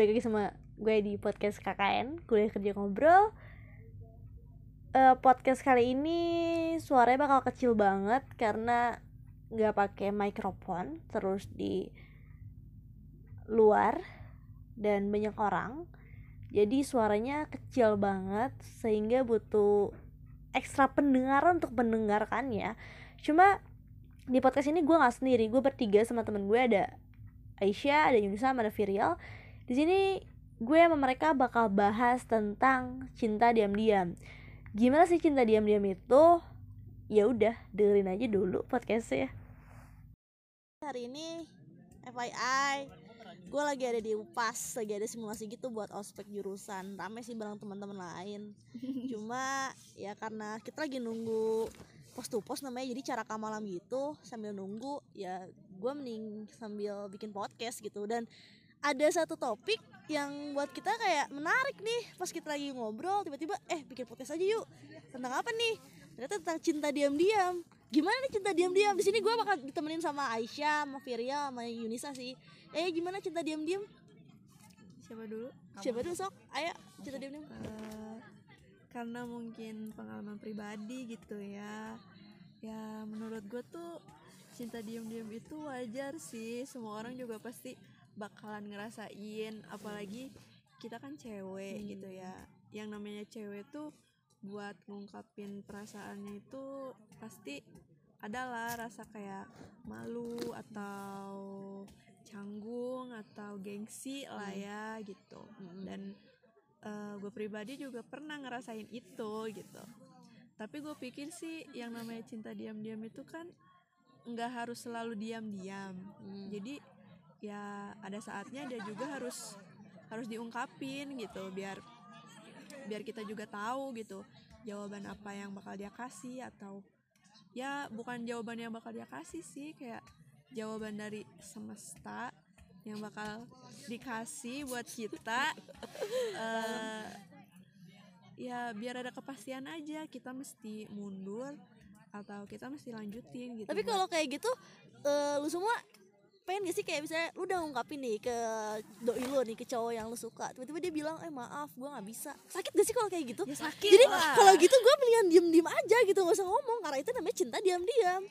balik lagi sama gue di podcast KKN Kuliah Kerja Ngobrol. Eh, Podcast kali ini suaranya bakal kecil banget Karena nggak pakai mikrofon Terus di luar Dan banyak orang. Jadi suaranya kecil banget Sehingga butuh ekstra pendengar untuk mendengarkannya Cuma di podcast ini gue nggak sendiri. Gue bertiga sama temen gue. Ada Aisyah, ada Yunisa, ada Virial di sini gue sama mereka bakal bahas tentang cinta diam-diam. Gimana sih cinta diam-diam itu? Ya udah, dengerin aja dulu podcastnya. Hari ini FYI gue lagi ada di UPAS, lagi ada simulasi gitu buat ospek jurusan. Rame sih bareng teman-teman lain. Cuma ya karena kita lagi nunggu pos to pos namanya jadi cara malam gitu sambil nunggu ya gue mending sambil bikin podcast gitu dan ada satu topik yang buat kita kayak menarik nih. Pas kita lagi ngobrol tiba-tiba eh bikin podcast aja yuk. Tentang apa nih? Ternyata tentang cinta diam-diam. Gimana nih cinta diam-diam? Di sini gue bakal ditemenin sama Aisyah, sama Firia, sama Yunisa sih. Eh gimana cinta diam-diam? Siapa dulu? Siapa dulu sok? Ayo cinta diam-diam. Eh, karena mungkin pengalaman pribadi gitu ya. Ya menurut gue tuh cinta diam-diam itu wajar sih. Semua orang juga pasti bakalan ngerasain apalagi kita kan cewek gitu ya. Yang namanya cewek tuh buat ngungkapin perasaannya itu pasti adalah rasa kayak malu atau canggung atau gengsi lah ya gitu. Dan gue pribadi juga pernah ngerasain itu gitu. Tapi gue pikir sih yang namanya cinta diam-diam itu kan nggak harus selalu diam-diam. Jadi ya ada saatnya dia juga harus harus diungkapin gitu biar biar kita juga tahu gitu jawaban apa yang bakal dia kasih atau ya bukan jawaban yang bakal dia kasih sih kayak jawaban dari semesta yang bakal dikasih buat kita eh ya biar ada kepastian aja kita mesti mundur atau kita mesti lanjutin gitu tapi kalau kayak gitu eh, lu semua pengen gak sih kayak misalnya lu udah ngungkapin nih ke doi lu nih ke cowok yang lu suka tiba-tiba dia bilang eh maaf gue nggak bisa. Sakit gak sih kalau kayak gitu? Ya sakit jadi kalau gitu gue mendingan diem-diem aja gitu nggak usah ngomong karena itu namanya cinta diam-diam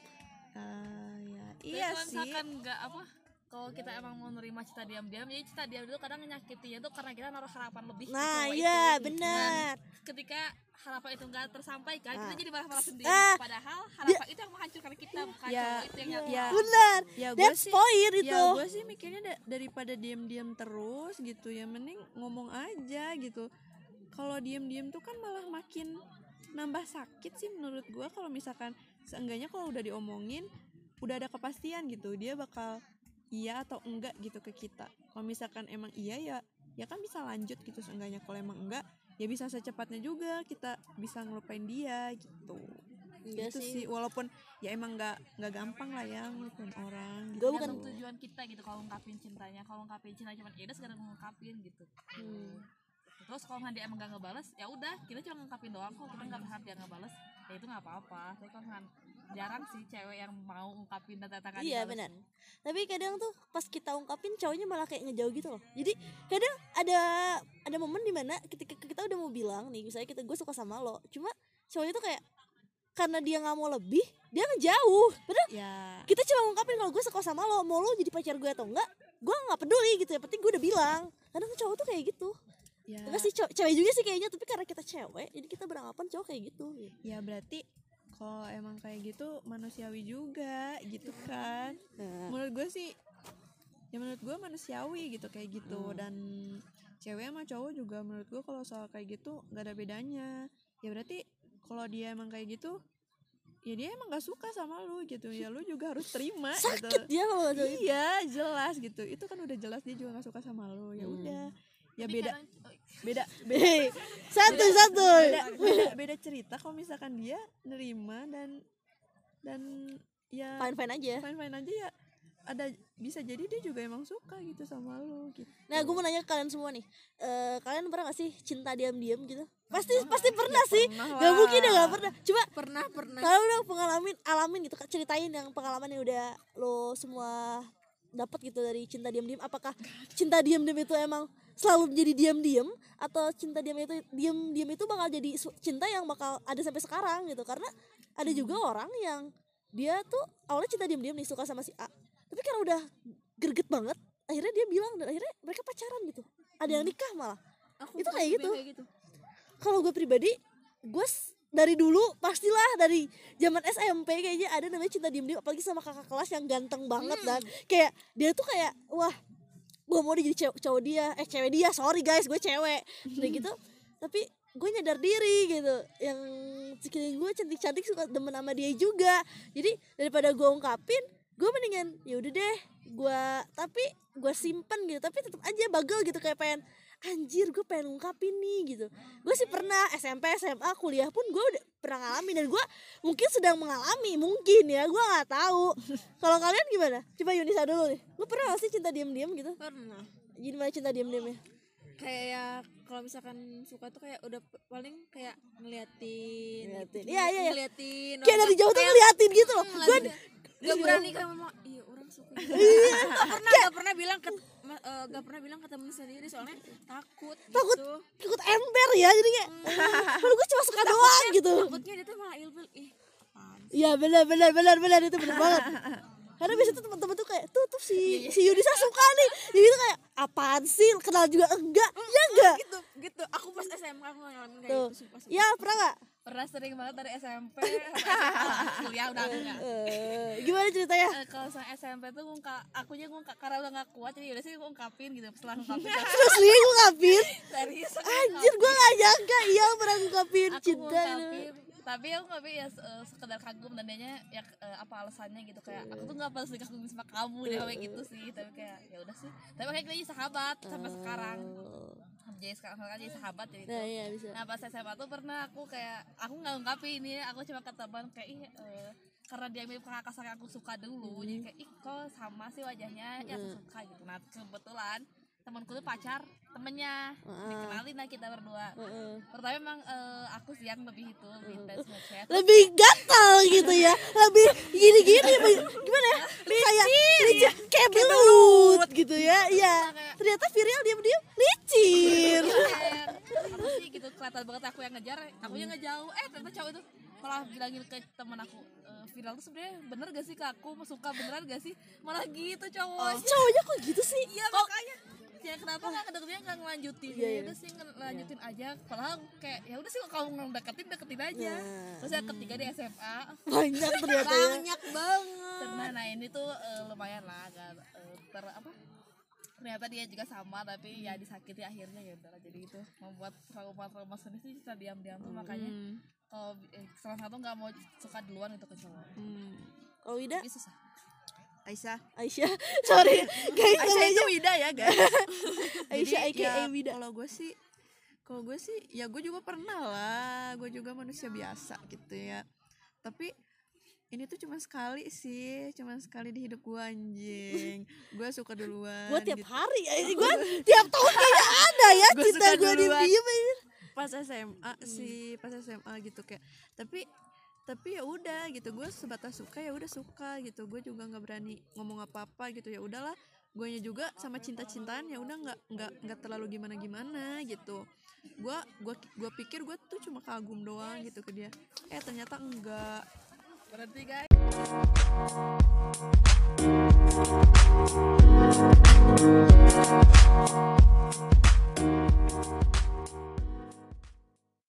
Eh, ya. Tapi iya sih. nggak apa kalau kita emang mau nerima cinta diam-diam jadi cinta diam itu kadang menyakitinya tuh karena kita naruh harapan lebih nah iya itu. benar. Dan ketika harapan itu nggak tersampaikan Ah. kita jadi marah-marah sendiri. Ah. padahal harapan itu yang menghancurkan kita bukan Ya, itu yang nyakit ya benar. Ya that's sih point ya itu gue sih mikirnya da- daripada diam-diam terus gitu ya mending ngomong aja gitu. Kalau diam-diam tuh kan malah makin nambah sakit sih menurut gue kalau misalkan seenggaknya kalau udah diomongin udah ada kepastian gitu dia bakal iya atau enggak gitu ke kita. Kalau misalkan emang iya ya ya kan bisa lanjut gitu. Seenggaknya kalau emang enggak ya bisa secepatnya juga kita bisa ngelupain dia gitu. Enggak itu sih. sih walaupun ya emang nggak nggak gampang lah ya ngelupain orang gitu. Gua bukan- tujuan kita gitu kalau ngungkapin cintanya. Kalau ngungkapin cinta cuma ya udah sekedar ngungkapin gitu. Hmm. terus kalau dia emang gak ngebales ya udah kita cuma ngungkapin doang kok. Kita nggak berharap dia ngebales ya itu nggak apa-apa. Tapi kalau jarang sih cewek yang mau ngungkapin dan ternyata nggak Iya benar. Tapi kadang tuh pas kita ungkapin cowoknya malah kayak ngejauh gitu loh. Jadi kadang ada ada momen di mana ketika kita udah mau bilang nih, misalnya kita gue suka sama lo, cuma cowoknya tuh kayak karena dia nggak mau lebih, dia ngejauh. Padahal ya kita cuma ngungkapin kalau gue suka sama lo, mau lo jadi pacar gue atau enggak, gue nggak peduli gitu. Yang penting gue udah bilang. Kadang cowok tuh kayak gitu. ya Enggak sih cewek juga sih kayaknya, tapi karena kita cewek, jadi kita beranggapan cowok kayak gitu. ya berarti kalau emang kayak gitu manusiawi juga gitu kan. Menurut gue sih ya menurut gue manusiawi gitu kayak gitu. Dan cewek sama cowok juga menurut gue kalau soal kayak gitu nggak ada bedanya. Ya berarti kalau dia emang kayak gitu ya dia emang gak suka sama lu gitu. Ya lu juga harus terima sakit gitu dia kalau nggak tahu itu. iya jelas gitu. Itu kan udah jelas dia juga gak suka sama lu. Ya udah ya Tapi beda kadang- oh, beda Hei, satu satu. beda, beda beda cerita kalau misalkan dia nerima dan dan ya Fine fine aja. fine fine aja ya ada bisa jadi dia juga emang suka gitu sama lu gitu Nah, gue mau nanya ke kalian semua nih. Eh, kalian pernah gak sih cinta diam-diam gitu? Pasti pasti pernah sih. pernah Gak mungkin ya gak pernah. Coba pernah pernah kalau udah pengalamin alamin gitu, ceritain yang pengalaman yang udah lo semua dapat gitu dari cinta diam-diam. Apakah cinta diam-diam itu emang selalu jadi diam-diam atau cinta diam itu diam-diam itu bakal jadi cinta yang bakal ada sampai sekarang gitu. Karena ada juga orang yang dia tuh awalnya cinta diam-diam nih suka sama si A. Tapi karena udah greget banget akhirnya dia bilang dan akhirnya mereka pacaran gitu. Ada yang nikah malah. Aku Itu bukan kayak gitu. gitu. Kalau gue pribadi gue dari dulu pastilah dari zaman SMP kayaknya ada namanya cinta diem apalagi sama kakak kelas yang ganteng banget dan kayak dia tuh kayak wah gue mau dia jadi cewek, cowok dia. Eh cewek dia sorry guys gue cewek. Udah gitu tapi gue nyadar diri gitu. Yang sekeliling gue cantik cantik suka demen sama dia juga. Jadi daripada gue ungkapin gue mendingan ya udah deh gue tapi gue simpen gitu. Tapi tetap aja bagel gitu kayak pengen anjir gue pengen ungkapin nih gitu gue sih pernah SMP SMA kuliah pun gue udah pernah ngalamin dan gue mungkin sedang mengalami mungkin ya gue nggak tahu kalau kalian gimana coba Yunisa dulu nih lu pernah gak sih cinta diem-diem gitu pernah gimana cinta diem-diemnya kayak kalau misalkan suka tuh kayak udah paling kayak ngeliatin Ngeliatin. gitu. Iya, iya, iya. ngeliatin kayak dari jauh tuh ngeliatin gitu loh Hmm, gue ngeliatin. gak berani kan ngomong iya orang suka gitu. Iya. gak pernah gak pernah bilang ke eh, gak pernah bilang ke temen sendiri soalnya takut Takut. gitu. ikut ember ya jadi kayak kalau gue cuma suka doang gitu takutnya dia tuh malah ilfil ih? Iya benar benar benar benar itu benar banget. Karena biasanya tuh teman-teman tuh kayak tuh tuh si si Yunisa suka nih. Jadi itu kayak apaan sih kenal juga enggak? Ya enggak? gitu gitu aku pas SMA aku ngalamin kayak Tuh. gitu sumpah, sumpah. Ya pernah enggak? Pernah sering banget dari SMP kuliah udah enggak. Eh, gimana ceritanya? Eh, kalau sama SMP tuh ngungkap akunya ngungkap karena udah gak kuat jadi udah sih ngungkapin gitu setelah ngungkapin Terus nih ngungkapin? Dari Anjir gue gak nyangka Iya pernah ngungkapin. Cinta. ngungkapin tapi aku ngungkapin ya eh, sekedar kagum dan dianya ya eh, apa alasannya gitu. Kayak aku tuh gak pernah dikagumi sama kamu deh kayak gitu sih. Tapi kayak ya udah sih. Tapi makanya kita jadi sahabat sampai sekarang. Jadi sekarang sekarang jadi sahabat jadi Nah itu iya bisa. Nah pas SMA tuh pernah aku kayak aku nggak ngungkapin ini. Aku cuma ke teman kayak ih eh, karena dia mirip kakak yang aku suka dulu. Jadi kayak ih kok sama sih wajahnya? Ya aku suka gitu. Nah kebetulan temanku tuh pacar temennya. Dikenalin lah kita berdua. Heeh. pertama emang eh, aku sih yang lebih itu lebih intens ngechat. Lebih gatal gitu ya. Lebih gini-gini Gimana ya? Kayak licin Kayak belut gitu ya Iya. Ternyata Virial diam-diam licin. Kayak, apa sih gitu kelihatan banget aku yang ngejar aku yang ngejauh. Eh ternyata cowok itu malah bilangin ke temen aku e, viral tuh sebenarnya bener gak sih ke aku? Suka beneran gak sih? Malah gitu cowok. Cowoknya kok gitu sih? Iya makanya ya kenapa nggak kedeketinnya nggak ngelanjutin? Iya, ya iya. udah sih ngelanjutin aja. Padahal kayak ya udah sih kalau kamu ngedeketin deketin aja. Nah. terus yang ketiga di SMA Banyak ternyata ya. Banyak banget. Nah, nah ini tuh eh, lumayan lah agak eh, ter apa? Ternyata dia juga sama tapi ya disakiti akhirnya ya udah jadi itu membuat trauma-trauma sendiri sih bisa diam-diam tuh. Makanya Hmm. kalau eh, salah satu nggak mau suka duluan itu ke cowok Hmm. Kalau Wida? Tapi susah Aisyah. Aisyah. Sorry. Guys Aisyah itu Wida ya guys. Aisyah Jadi, aka ya, Wida. kalau gue sih kalau gue sih ya gue juga pernah lah. Gue juga manusia biasa gitu ya. Tapi ini tuh cuma sekali sih. Cuma sekali di hidup gue anjing. Gue suka duluan Gue tiap gitu. hari Gue tiap tahun kayaknya ada ya Gua Cinta gue aja pas SMA sih pas SMA gitu kayak. Tapi tapi ya udah gitu gue sebatas suka ya udah suka gitu. Gue juga nggak berani ngomong apa apa gitu ya udahlah. Gue nya juga sama cinta cintaan ya udah nggak nggak nggak terlalu gimana gimana gitu. Gue gue gue pikir gue tuh cuma kagum doang gitu ke dia. Eh ternyata enggak. Berarti guys.